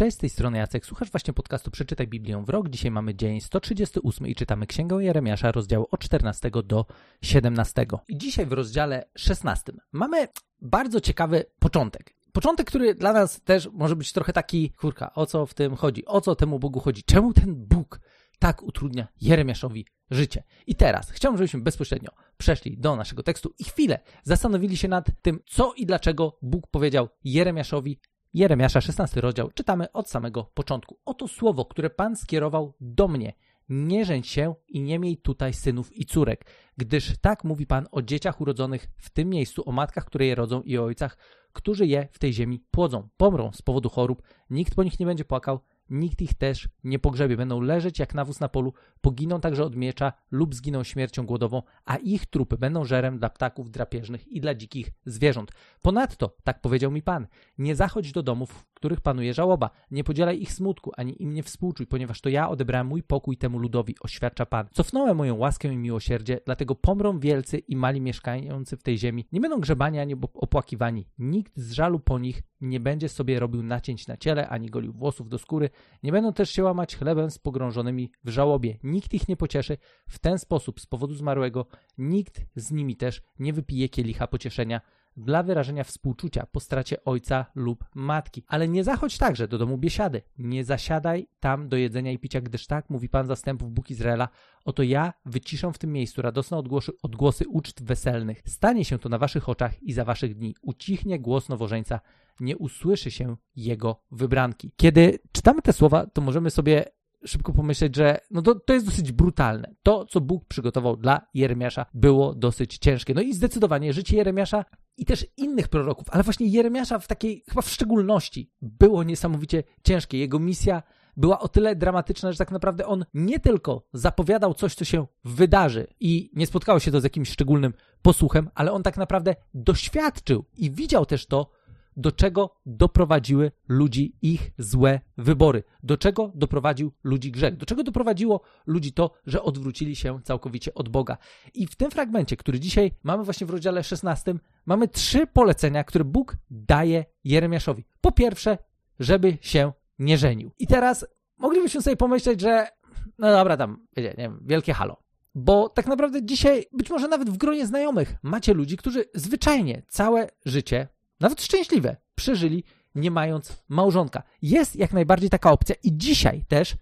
Cześć, z tej strony Jacek. Słuchasz właśnie podcastu Przeczytaj Biblię w rok. Dzisiaj mamy dzień 138 i czytamy Księgę Jeremiasza, rozdział od 14 do 17. I dzisiaj w rozdziale 16 mamy bardzo ciekawy początek. Początek, który dla nas też może być trochę taki, kurka, o co w tym chodzi? O co temu Bogu chodzi? Czemu ten Bóg tak utrudnia Jeremiaszowi życie? I teraz chciałbym, żebyśmy bezpośrednio przeszli do naszego tekstu i chwilę zastanowili się nad tym, co i dlaczego Bóg powiedział Jeremiaszowi Jeremiasza, 16 rozdział, czytamy od samego początku. Oto słowo, które Pan skierował do mnie. Nie żeń się i nie miej tutaj synów i córek, gdyż tak mówi Pan o dzieciach urodzonych w tym miejscu, o matkach, które je rodzą i o ojcach, którzy je w tej ziemi płodzą. Pomrą z powodu chorób, nikt po nich nie będzie płakał, nikt ich też nie pogrzebie. Będą leżeć jak nawóz na polu, poginą także od miecza lub zginą śmiercią głodową, a ich trupy będą żerem dla ptaków drapieżnych i dla dzikich zwierząt. Ponadto, tak powiedział mi Pan, nie zachodź do domów, których panuje żałoba, nie podzielaj ich smutku, ani im nie współczuj, ponieważ to ja odebrałem mój pokój temu ludowi, oświadcza Pan. Cofnąłem moją łaskę i miłosierdzie, dlatego pomrą wielcy i mali mieszkający w tej ziemi. Nie będą grzebani ani opłakiwani. Nikt z żalu po nich nie będzie sobie robił nacięć na ciele, ani golił włosów do skóry. Nie będą też się łamać chlebem z pogrążonymi w żałobie. Nikt ich nie pocieszy w ten sposób z powodu zmarłego. Nikt z nimi też nie wypije kielicha pocieszenia dla wyrażenia współczucia po stracie ojca lub matki. Ale nie zachodź także do domu biesiady. Nie zasiadaj tam do jedzenia i picia, gdyż tak mówi Pan zastępów Bóg Izraela. Oto ja wyciszę w tym miejscu radosne odgłosy, odgłosy uczt weselnych. Stanie się to na waszych oczach i za waszych dni. Ucichnie głos nowożeńca. Nie usłyszy się jego wybranki. Kiedy czytamy te słowa, to możemy sobie szybko pomyśleć, że no to, to jest dosyć brutalne. To, co Bóg przygotował dla Jeremiasza, było dosyć ciężkie. No i zdecydowanie życie Jeremiasza i też innych proroków, ale właśnie Jeremiasza w takiej, chyba w szczególności, było niesamowicie ciężkie. Jego misja była o tyle dramatyczna, że tak naprawdę on nie tylko zapowiadał coś, co się wydarzy i nie spotkało się to z jakimś szczególnym posłuchem, ale on tak naprawdę doświadczył i widział też to, do czego doprowadziły ludzi ich złe wybory, do czego doprowadził ludzi grzech, do czego doprowadziło ludzi to, że odwrócili się całkowicie od Boga. I w tym fragmencie, który dzisiaj mamy właśnie w rozdziale 16, mamy trzy polecenia, które Bóg daje Jeremiaszowi. Po pierwsze, żeby się nie żenił. I teraz moglibyśmy sobie pomyśleć, że no dobra, tam, wiecie, nie wiem, wielkie halo. Bo tak naprawdę dzisiaj, być może nawet w gronie znajomych, macie ludzi, którzy zwyczajnie całe życie nawet szczęśliwe, przeżyli nie mając małżonka. Jest jak najbardziej taka opcja i dzisiaj też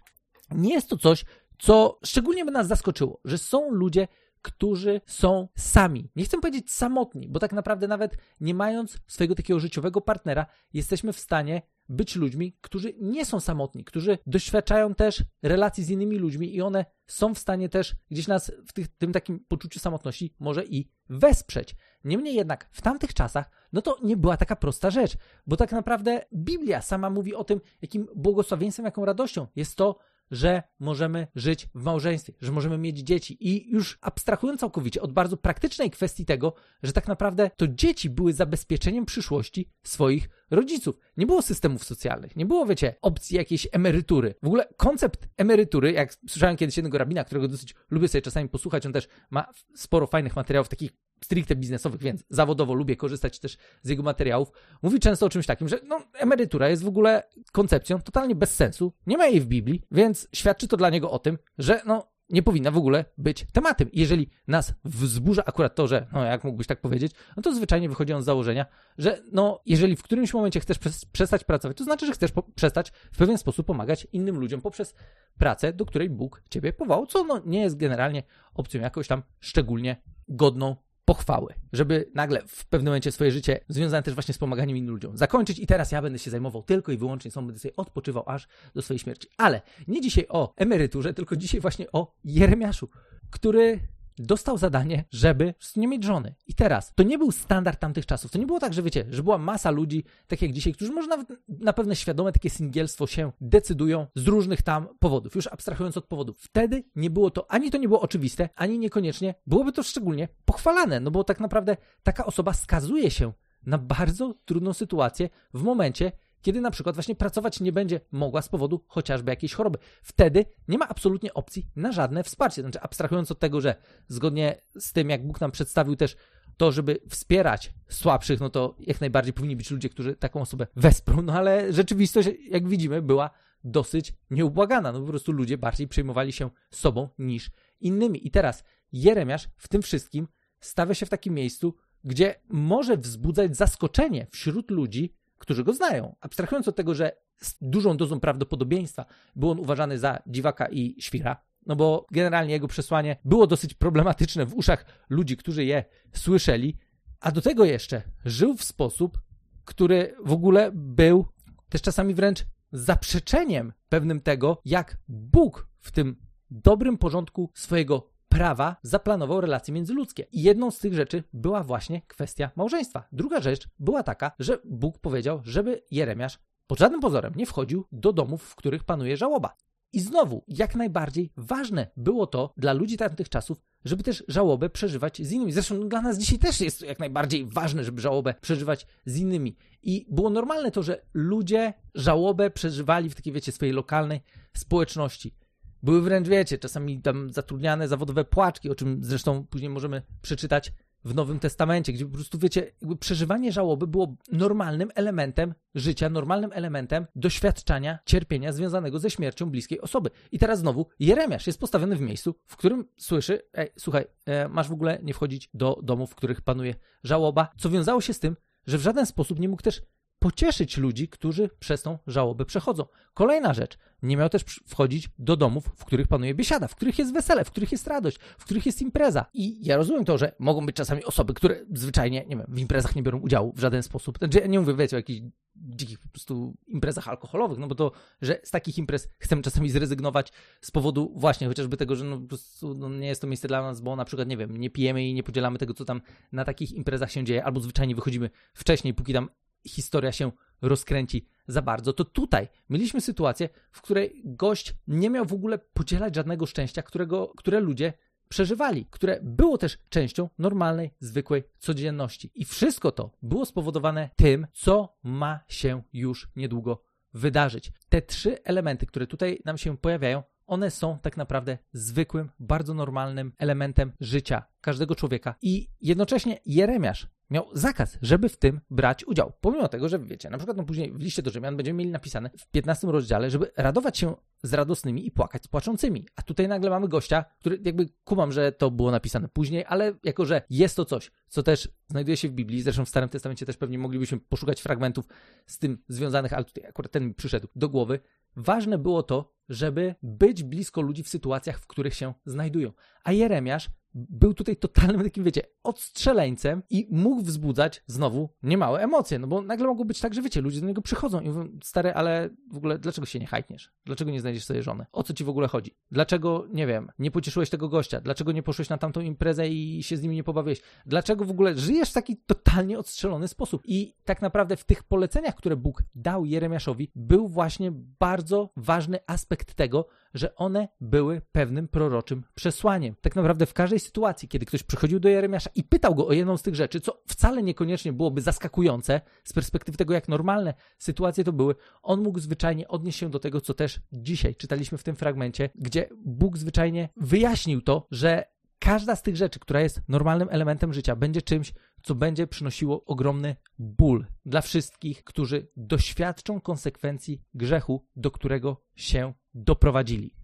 nie jest to coś, co szczególnie by nas zaskoczyło, że są ludzie, którzy są sami. Nie chcę powiedzieć samotni, bo tak naprawdę nawet nie mając swojego takiego życiowego partnera, jesteśmy w stanie być ludźmi, którzy nie są samotni, którzy doświadczają też relacji z innymi ludźmi i one są w stanie też gdzieś nas w tych, tym takim poczuciu samotności może i wesprzeć. Niemniej jednak w tamtych czasach, no to nie była taka prosta rzecz, bo tak naprawdę Biblia sama mówi o tym, jakim błogosławieństwem, jaką radością jest to, że możemy żyć w małżeństwie, że możemy mieć dzieci. I już abstrahując całkowicie od bardzo praktycznej kwestii tego, że tak naprawdę to dzieci były zabezpieczeniem przyszłości swoich rodziców. Nie było systemów socjalnych, nie było, wiecie, opcji jakiejś emerytury. W ogóle koncept emerytury, jak słyszałem kiedyś jednego rabina, którego dosyć lubię sobie czasami posłuchać, on też ma sporo fajnych materiałów takich stricte biznesowych, więc zawodowo lubię korzystać też z jego materiałów, mówi często o czymś takim, że no, emerytura jest w ogóle koncepcją totalnie bez sensu, nie ma jej w Biblii, więc świadczy to dla niego o tym, że no, nie powinna w ogóle być tematem. Jeżeli nas wzburza akurat to, że, no jak mógłbyś tak powiedzieć, no to zwyczajnie wychodzi on z założenia, że no jeżeli w którymś momencie chcesz przestać pracować, to znaczy, że chcesz przestać w pewien sposób pomagać innym ludziom poprzez pracę, do której Bóg ciebie powołał, co no nie jest generalnie opcją jakoś tam szczególnie godną pochwały, żeby nagle w pewnym momencie swoje życie związane też właśnie z pomaganiem innym ludziom zakończyć i teraz ja będę się zajmował tylko i wyłącznie są, będę sobie odpoczywał aż do swojej śmierci. Ale nie dzisiaj o emeryturze, tylko dzisiaj właśnie o Jeremiaszu, który dostał zadanie, żeby nie mieć żony. I teraz, to nie był standard tamtych czasów. To nie było tak, że wiecie, że była masa ludzi, tak jak dzisiaj, którzy może nawet na pewne świadome takie singielstwo się decydują z różnych tam powodów, już abstrahując od powodów. Wtedy nie było to, ani to nie było oczywiste, ani niekoniecznie byłoby to szczególnie pochwalane, no bo tak naprawdę taka osoba skazuje się na bardzo trudną sytuację w momencie, kiedy na przykład właśnie pracować nie będzie mogła z powodu chociażby jakiejś choroby. Wtedy nie ma absolutnie opcji na żadne wsparcie. Znaczy, abstrahując od tego, że zgodnie z tym, jak Bóg nam przedstawił też to, żeby wspierać słabszych, no to jak najbardziej powinni być ludzie, którzy taką osobę wesprą, no ale rzeczywistość, jak widzimy, była dosyć nieubłagana. No po prostu ludzie bardziej przejmowali się sobą niż innymi. I teraz Jeremiasz w tym wszystkim stawia się w takim miejscu, gdzie może wzbudzać zaskoczenie wśród ludzi, którzy go znają. Abstrahując od tego, że z dużą dozą prawdopodobieństwa był on uważany za dziwaka i świra, no bo generalnie jego przesłanie było dosyć problematyczne w uszach ludzi, którzy je słyszeli, a do tego jeszcze żył w sposób, który w ogóle był też czasami wręcz zaprzeczeniem pewnym tego, jak Bóg w tym dobrym porządku swojego prawa zaplanował relacje międzyludzkie. I jedną z tych rzeczy była właśnie kwestia małżeństwa. Druga rzecz była taka, że Bóg powiedział, żeby Jeremiasz pod żadnym pozorem nie wchodził do domów, w których panuje żałoba. I znowu, jak najbardziej ważne było to dla ludzi tamtych czasów, żeby też żałobę przeżywać z innymi. Zresztą dla nas dzisiaj też jest jak najbardziej ważne, żeby żałobę przeżywać z innymi. I było normalne to, że ludzie żałobę przeżywali w takiej, wiecie, swojej lokalnej społeczności. Były wręcz, wiecie, czasami tam zatrudniane zawodowe płaczki, o czym zresztą później możemy przeczytać w Nowym Testamencie, gdzie po prostu, wiecie, przeżywanie żałoby było normalnym elementem życia, normalnym elementem doświadczania cierpienia związanego ze śmiercią bliskiej osoby. I teraz znowu Jeremiasz jest postawiony w miejscu, w którym słyszy, ej, słuchaj, e, masz w ogóle nie wchodzić do domów, w których panuje żałoba, co wiązało się z tym, że w żaden sposób nie mógł też pocieszyć ludzi, którzy przez tą żałobę przechodzą. Kolejna rzecz, nie miał też wchodzić do domów, w których panuje biesiada, w których jest wesele, w których jest radość, w których jest impreza. I ja rozumiem to, że mogą być czasami osoby, które zwyczajnie, nie wiem, w imprezach nie biorą udziału w żaden sposób. Znaczy, nie mówię, wiecie, o jakichś dzikich po prostu imprezach alkoholowych, no bo to, że z takich imprez chcemy czasami zrezygnować z powodu właśnie chociażby tego, że no po prostu no nie jest to miejsce dla nas, bo na przykład, nie wiem, nie pijemy i nie podzielamy tego, co tam na takich imprezach się dzieje, albo zwyczajnie wychodzimy wcześniej, póki tam historia się rozkręci za bardzo, to tutaj mieliśmy sytuację, w której gość nie miał w ogóle podzielać żadnego szczęścia, którego, które ludzie przeżywali, które było też częścią normalnej, zwykłej codzienności. I wszystko to było spowodowane tym, co ma się już niedługo wydarzyć. Te trzy elementy, które tutaj nam się pojawiają, one są tak naprawdę zwykłym, bardzo normalnym elementem życia każdego człowieka. I jednocześnie Jeremiasz miał zakaz, żeby w tym brać udział. Pomimo tego, że wiecie, na przykład no później w liście do Rzymian będziemy mieli napisane w 15 rozdziale, żeby radować się z radosnymi i płakać z płaczącymi. A tutaj nagle mamy gościa, który jakby kumam, że to było napisane później, ale jako, że jest to coś, co też znajduje się w Biblii, zresztą w Starym Testamencie też pewnie moglibyśmy poszukać fragmentów z tym związanych, ale tutaj akurat ten mi przyszedł do głowy, ważne było to, żeby być blisko ludzi w sytuacjach, w których się znajdują. A Jeremiasz był tutaj totalnym takim, wiecie, odstrzeleńcem i mógł wzbudzać znowu niemałe emocje, no bo nagle mogło być tak, że wiecie, ludzie do niego przychodzą i mówią, stary, ale w ogóle dlaczego się nie hajtniesz? Dlaczego nie znajdziesz sobie żony? O co ci w ogóle chodzi? Dlaczego, nie wiem, nie pocieszyłeś tego gościa? Dlaczego nie poszłeś na tamtą imprezę i się z nimi nie pobawiłeś? Dlaczego w ogóle żyjesz w taki totalnie odstrzelony sposób? I tak naprawdę w tych poleceniach, które Bóg dał Jeremiaszowi, był właśnie bardzo ważny aspekt tego, że one były pewnym proroczym przesłaniem. Tak naprawdę w każdej sytuacji, kiedy ktoś przychodził do Jeremiasza i pytał go o jedną z tych rzeczy, co wcale niekoniecznie byłoby zaskakujące z perspektywy tego, jak normalne sytuacje to były, on mógł zwyczajnie odnieść się do tego, co też dzisiaj czytaliśmy w tym fragmencie, gdzie Bóg zwyczajnie wyjaśnił to, że każda z tych rzeczy, która jest normalnym elementem życia, będzie czymś, co będzie przynosiło ogromny ból dla wszystkich, którzy doświadczą konsekwencji grzechu, do którego się doprowadzili.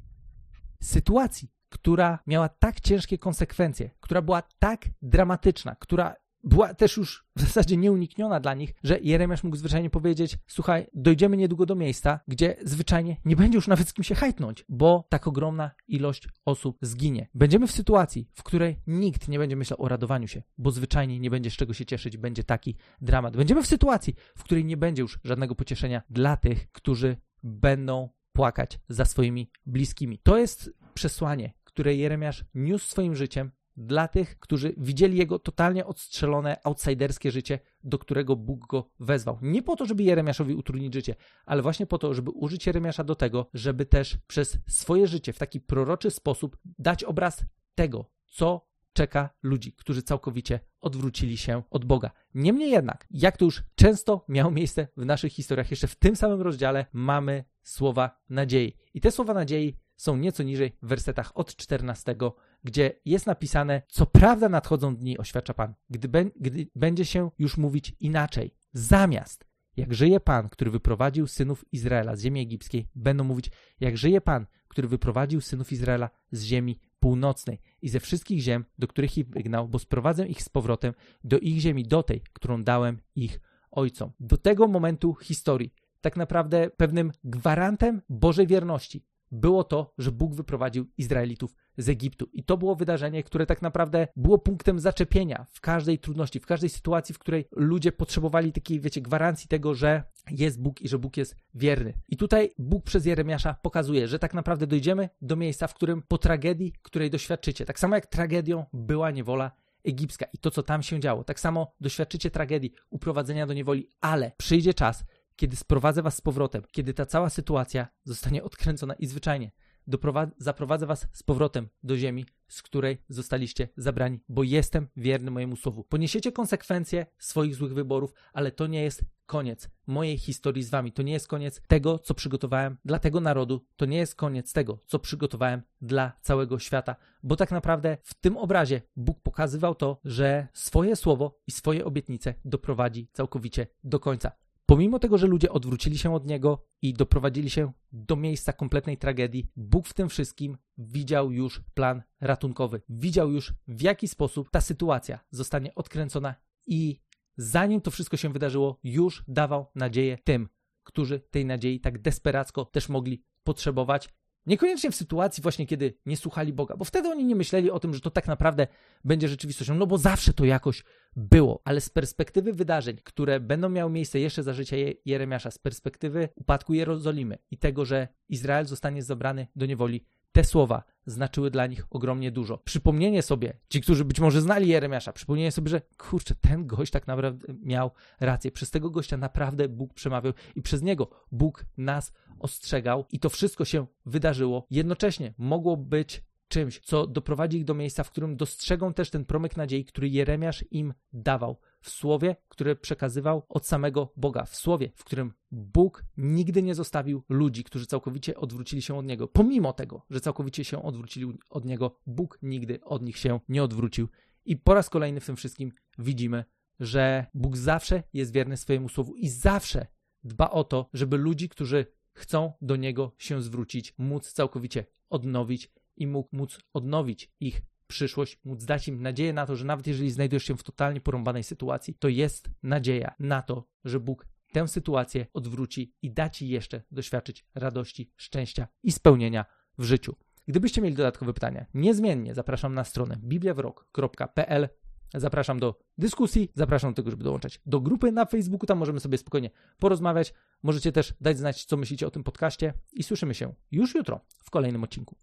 Sytuacji, która miała tak ciężkie konsekwencje, która była tak dramatyczna, która była też już w zasadzie nieunikniona dla nich, że Jeremiasz mógł zwyczajnie powiedzieć: Słuchaj, dojdziemy niedługo do miejsca, gdzie zwyczajnie nie będzie już nawet z kim się hajtnąć, bo tak ogromna ilość osób zginie. Będziemy w sytuacji, w której nikt nie będzie myślał o radowaniu się, bo zwyczajnie nie będzie z czego się cieszyć, będzie taki dramat. Będziemy w sytuacji, w której nie będzie już żadnego pocieszenia dla tych, którzy będą płakać za swoimi bliskimi. To jest przesłanie, które Jeremiasz niósł swoim życiem dla tych, którzy widzieli jego totalnie odstrzelone, outsiderskie życie, do którego Bóg go wezwał. Nie po to, żeby Jeremiaszowi utrudnić życie, ale właśnie po to, żeby użyć Jeremiasza do tego, żeby też przez swoje życie w taki proroczy sposób dać obraz tego, co czeka ludzi, którzy całkowicie odwrócili się od Boga. Niemniej jednak, jak to już często miało miejsce w naszych historiach, jeszcze w tym samym rozdziale mamy słowa nadziei. I te słowa nadziei są nieco niżej w wersetach od 14, gdzie jest napisane: Co prawda nadchodzą dni, oświadcza Pan, gdy, be, gdy będzie się już mówić inaczej. Zamiast jak żyje Pan, który wyprowadził synów Izraela z ziemi egipskiej, będą mówić, jak żyje Pan, który wyprowadził synów Izraela z ziemi północnej i ze wszystkich ziem, do których ich wygnał, bo sprowadzę ich z powrotem do ich ziemi, do tej, którą dałem ich ojcom. Do tego momentu historii, tak naprawdę pewnym gwarantem Bożej wierności było to, że Bóg wyprowadził Izraelitów z Egiptu. I to było wydarzenie, które tak naprawdę było punktem zaczepienia w każdej trudności, w każdej sytuacji, w której ludzie potrzebowali takiej, wiecie, gwarancji tego, że jest Bóg i że Bóg jest wierny. I tutaj Bóg przez Jeremiasza pokazuje, że tak naprawdę dojdziemy do miejsca, w którym po tragedii, której doświadczycie, tak samo jak tragedią była niewola egipska i to, co tam się działo, tak samo doświadczycie tragedii uprowadzenia do niewoli, ale przyjdzie czas, kiedy sprowadzę was z powrotem, kiedy ta cała sytuacja zostanie odkręcona i zwyczajnie zaprowadzę was z powrotem do ziemi, z której zostaliście zabrani, bo jestem wierny mojemu słowu. Poniesiecie konsekwencje swoich złych wyborów, ale to nie jest koniec mojej historii z wami. To nie jest koniec tego, co przygotowałem dla tego narodu. To nie jest koniec tego, co przygotowałem dla całego świata, bo tak naprawdę w tym obrazie Bóg pokazywał to, że swoje słowo i swoje obietnice doprowadzi całkowicie do końca. Pomimo tego, że ludzie odwrócili się od niego i doprowadzili się do miejsca kompletnej tragedii, Bóg w tym wszystkim widział już plan ratunkowy. Widział już, w jaki sposób ta sytuacja zostanie odkręcona i zanim to wszystko się wydarzyło, już dawał nadzieję tym, którzy tej nadziei tak desperacko też mogli potrzebować Niekoniecznie w sytuacji właśnie, kiedy nie słuchali Boga, bo wtedy oni nie myśleli o tym, że to tak naprawdę będzie rzeczywistością, no bo zawsze to jakoś było. Ale z perspektywy wydarzeń, które będą miały miejsce jeszcze za życia Jeremiasza, z perspektywy upadku Jerozolimy i tego, że Izrael zostanie zabrany do niewoli, te słowa znaczyły dla nich ogromnie dużo. Przypomnienie sobie, ci, którzy być może znali Jeremiasza, przypomnienie sobie, że kurczę, ten gość tak naprawdę miał rację. Przez tego gościa naprawdę Bóg przemawiał i przez niego Bóg nas ostrzegał i to wszystko się wydarzyło. Jednocześnie mogło być czymś, co doprowadzi ich do miejsca, w którym dostrzegą też ten promyk nadziei, który Jeremiasz im dawał w słowie, które przekazywał od samego Boga, w słowie, w którym Bóg nigdy nie zostawił ludzi, którzy całkowicie odwrócili się od Niego. Pomimo tego, że całkowicie się odwrócili od Niego, Bóg nigdy od nich się nie odwrócił. I po raz kolejny w tym wszystkim widzimy, że Bóg zawsze jest wierny swojemu słowu i zawsze dba o to, żeby ludzi, którzy chcą do Niego się zwrócić, móc całkowicie odnowić i mógł móc odnowić ich przyszłość, móc dać im nadzieję na to, że nawet jeżeli znajdujesz się w totalnie porąbanej sytuacji, to jest nadzieja na to, że Bóg tę sytuację odwróci i da ci jeszcze doświadczyć radości, szczęścia i spełnienia w życiu. Gdybyście mieli dodatkowe pytania, niezmiennie zapraszam na stronę bibliawrok.pl Zapraszam do dyskusji, zapraszam do tego, żeby dołączać do grupy na Facebooku, tam możemy sobie spokojnie porozmawiać. Możecie też dać znać, co myślicie o tym podcaście i słyszymy się już jutro w kolejnym odcinku.